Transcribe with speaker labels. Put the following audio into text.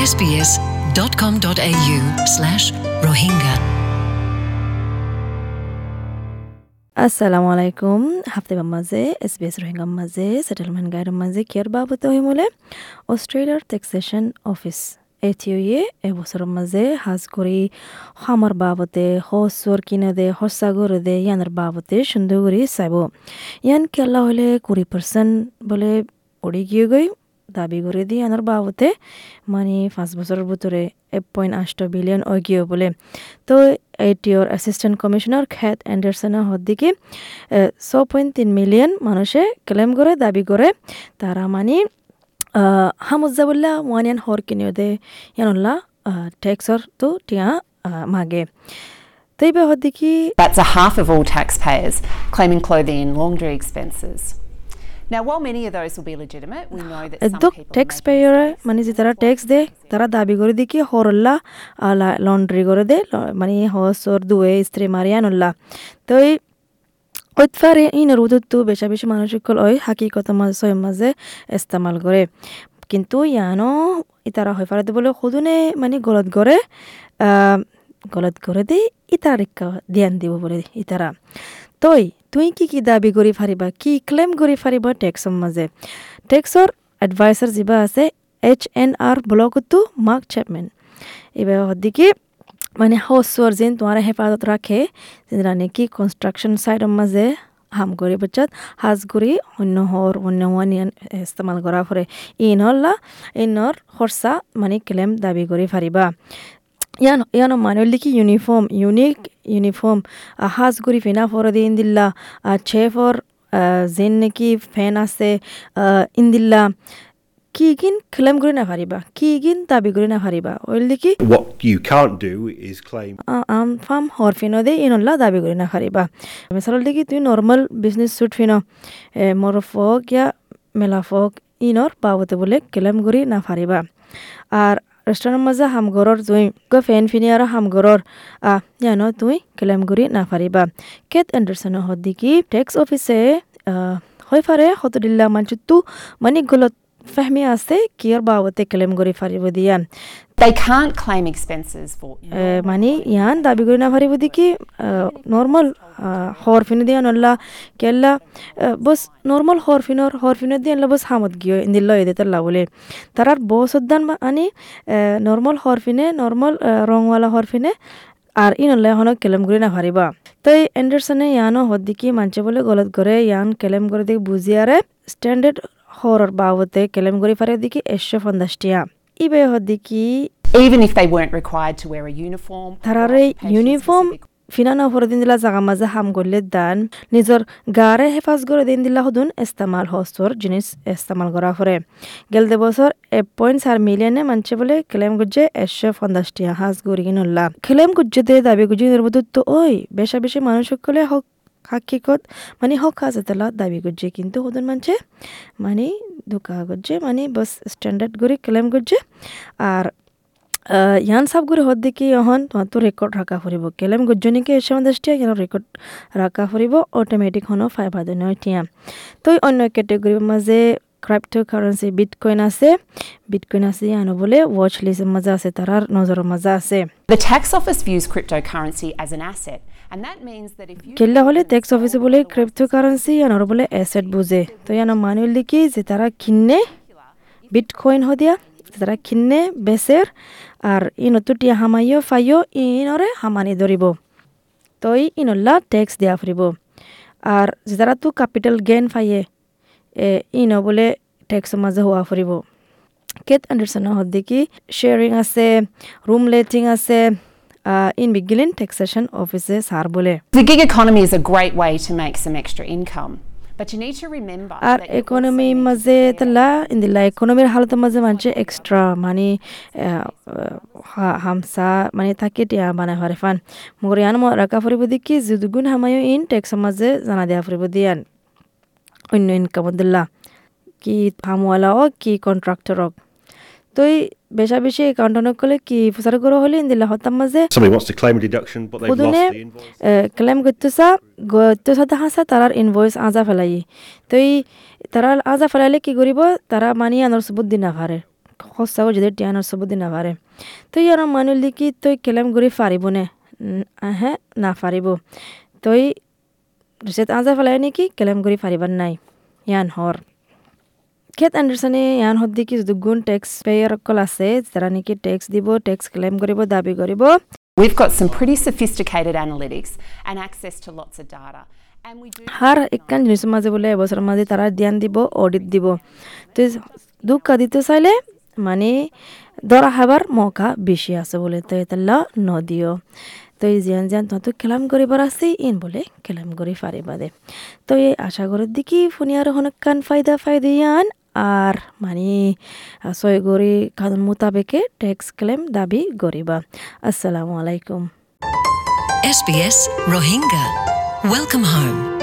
Speaker 1: sbs.com.au slash rohingya.
Speaker 2: assalamu alaikum hafte maze, sbs rohingya maze, settlement guide maze কিয়ার বাবদ হইমলে অস্ট্রেলিয়ার taxation office এটিওয়ে এবছৰৰ মাঝে হাজ কৰি খামৰ বাবতে হসর কিনে দে হসাগর দে ইয়ানৰ বাবতে সুন্দর করে চাইব ইয়ান কেলা হলে কুড়ি পার্সেন্ট বলে উড়ি গিয়ে গই দাবি করে দিয়ে আনার বাবতে মানে পাঁচ বছরের ভিতরে এক পয়েন্ট আষ্ট বিলিয়ন অগিয়ে বলে। তো এটিওর অ্যাসিস্ট্যান্ট কমিশনার খ্যাত অ্যান্ডারসনের হদ্দিকে ছ পয়েন্ট তিন মিলিয়ন মানুষে ক্লেম করে, দাবি করে। তারা মানে হামুজাবুল্লা ওয়ানিয়ান হর কিনিও দে ইয়ানুল্লা ট্যাক্সর তো টিয়া মাগে।
Speaker 3: That's a half of all taxpayers claiming clothing and laundry expenses.
Speaker 2: দোক ট্যাক্স পেয়রে মানে যে তারা ট্যাক্স দে তারা দাবি করে দি কি হরল্লা লন্ড্রি করে দে মানে হসর দুয়ে স্ত্রী মারিয়ানুল্লাহ তো এই ওইতফারে ইনের উদত্তু বেশা বেশি মানুষ সকল ওই হাকিকত মাঝে মাঝে ইস্তেমাল করে কিন্তু ইয়ানো ইতারা হয় পারে বলে সদুনে মানে গলত করে গলত করে দে ইতারা রেখা ধ্যান দিব বলে ইতারা তই, তুই কি কি দাবি কৰি ফাৰিবা, কি ক্লেম কৰি ফাৰিবা টেক্সৰ মাজে? টেক্সৰ এডভাইচাৰ যিবা আছে এইচ এন আৰ ব্লকতো মাৰ্ক চেপমেন এইবাৰ সদিকি মানে হাউচৰ যেন তোমাৰ হেফাজত ৰাখে যেনেৰা নেকি কনষ্ট্ৰাকশ্যন চাইডৰ মাজে হাম কৰি পাছত, সাজ কৰি অন্য হৰ, অন্য হোৱান ইস্তেমাল কৰা ফুৰে ইনহল্লা ইনৰ খৰচা মানে ক্লেম দাবি কৰি ফাৰিবা। ইয়ান ইয়ানো মানুষ কি ইউনিফর্ম ইউনিক ইউনিফর্ম হাজ গুড়ি ফেনা ফর দি ইন্দিল্লা চেফর যেন নাকি ফেন আছে ইন্দিল্লা কি গিন ক্লেম করে না পারিবা কি গিন দাবি করে না পারিবা ওই দেখি
Speaker 4: What you can't do is claim.
Speaker 2: আম ফাম হর ফিনো দে ইনল্লা দাবি করে না পারিবা মিসাল দেখি তুই নর্মাল বিজনেস সুট ফিনো মোর ফক ইয়া মেলা ফক ইনর বাবতে বলে ক্লেম করে না পারিবা আর রেস্টুরেন্ট মাঝে হামগরর তুই গো ফেন ফিনি আর হামগরর আ জানো তুই ক্লেম করি না পারিবা কেত এন্ডারসন হদ্দিকি ট্যাক্স অফিসে হয় ফারে হতদিল্লা মানচুত্তু মানিক গলত ফেহমি আছে কিয়ার বাবতে ক্লেম করে পারিব দিয়ান
Speaker 3: They can't claim expenses for.
Speaker 2: Eh, মানে ইয়ান দাবি করে না পারিব দেখি নর্মাল হরফিনে দিয়া নল্লা কেল্লা বস নর্মাল হরফিনর হরফিনে দিয়ে বস হামত গিয়ে ইন্দিল্লা এদে তাল্লা বলে তারার বস উদ্যান আনি নর্মাল হরফিনে নর্মাল রংওয়ালা হরফিনে আর ইনল্লা এখন কেলেম করে না পারিবা তো এই এন্ডারসনে ইয়ানো হদ্দিকি মানছে বলে গলত করে ইয়ান কেলেম করে দিকে বুঝিয়ারে স্ট্যান্ডার্ড হরর বাবতে কেলেম করে পারে দেখি একশো পঞ্চাশটিয়া ইবে হদ্দিকি
Speaker 3: Even if they weren't required to wear a uniform.
Speaker 2: Uniform
Speaker 3: specific
Speaker 2: ফিনানা ফরে দিন দিলা জাগা মাঝে হাম করলে দান নিজর গারে হেফাজ করে দিন দিলা হদুন ইস্তেমাল হস্তর জিনিস ইস্তেমাল করা ফরে গেলতে বছর এক পয়েন্ট চার মিলিয়নে মানছে বলে ক্লেম গুজে একশো পঞ্চাশটি হাজ গড়ি নল্লা ক্লেম গুজে দে দাবি গুজি নির্বুত তো ওই বেশা বেশি মানুষ সকলে হক হাকিকত মানে হক আছে তালা দাবি করছে কিন্তু সদন মানছে মানে ধোকা করছে মানে বস স্ট্যান্ডার্ড করে ক্লেম করছে আর ইয়ান সাব করে হদ দেখি এখন তো রেকর্ড রাখা ফুরিব কেলেম গুজনিকে এসে দৃষ্টিয়া ইয়ান রেকর্ড রাখা ফুরিব অটোমেটিক হনো ফাইভ হাজার নয় টিয়া তো অন্য ক্যাটেগরির মাঝে ক্রাইপ্টো কারেন্সি বিটকয়েন আছে। বিটকয়েন আছে ইয়ানো বলে ওয়াচ লিস্টের মাঝে আছে তারার নজরের মাঝে আছে।
Speaker 3: The tax office views cryptocurrency as an asset, and that means that if you.
Speaker 2: কেল্লা হলে ট্যাক্স অফিসে বলে ক্রিপ্টো কারেন্সি ইয়ানোর বলে অ্যাসেট বুঝে। তো ইয়ানো মানুষ লিখি যে তারা কিনে বিটকয়েন হদিয়া তারা কিনে বেচের আর ইনতুটিয়া হামাইও ফাইও ইনরে হামানি ধরিব। তো ইনল্লা ট্যাক্স দিয়া ফুরিব। আর যে তারা তো ক্যাপিটাল গেইন ফাইয়ে ইন বলে ট্যাক্সের মাঝে হওয়া ফুরিব কেট আন্ডারসনৰ হদ্দিকি শ্বেয়াৰিং আছে ৰুম লেটিং আছে ইন বিগিলিন টেক্সেশ্যন অফিসে সার বলে।
Speaker 3: The gig economy is a great way to make some extra income.
Speaker 2: আর ইকোনমি মাঝে তালা ইন্দিলা ইকোনমির হালতের মাঝে মানছে এক্সট্রা মানে হামসা মানে থাকে টিয়া বানাই ফারে ফান। মগর ইয়ান রাখা ফুরিব দেখি যুদুগুণ হামায়ও ইন টেক্সের মাঝে জানা দেওয়া ফুরিব দিয়ান। অন্য ইনকাম দিল্লা কি ফার্মওয়ালা হোক কি কন্ট্রাক্টর হোক তো এই বেশা বেশি একাউন্টনক কলে কি ফুসার করো হলে ইন্দিলা হতাম মাঝে?
Speaker 4: Invoice.
Speaker 2: ক্লেম করতেছা করতেছা দেখাছা তারার ইনভয়েস আজা ফেলাই। তো এই তারা আজা ফেলাইলে কি করিব? তারা মানি আনার সবুত দিনা পারে সঁচাও যদি টিয়ানোর সবুদি না পারে তো ইয়ার মানুষ কি তই কেলেম কৰি ফাৰিব নে হে নাফাৰিব তই ৰিচেট আজা ফেলাই নেকি কেলেম কৰি ফাৰিবাৰ নাই ইয়ান হৰ কেট এণ্ডাৰছনে ইয়ান হদ্দি কি দুগুণ টেক্স পেয়াৰ অকল আছে যারা নেকি টেক্স দিব টেক্স ক্লেম কৰিব দাবি কৰিব
Speaker 3: We've got some pretty sophisticated analytics and access to lots of data.
Speaker 2: হাৰ একখান জিনিসের মাঝে বলে এবছরের মাঝে তারা ধ্যান দিব অডিট দিব তো দুঃখ দিতে চাইলে মানে ধরা খাবার মৌকা বেশি আছে বলে তো এতাল্লা নদিও তো এই জিয়ান জিয়ান তত খেলাম করিবার আছে ইন বলে খেলাম করি ফারিবা দে তো এই আশা করার দিকে ফোনে আর হনকান ফায়দা ফায়দা ইয়ান আর মানে ছয় গরি কানুন মোতাবেকে ট্যাক্স ক্লেম দাবি গরিবা আসসালামু আলাইকুম
Speaker 1: SBS Rohingya. Welcome home.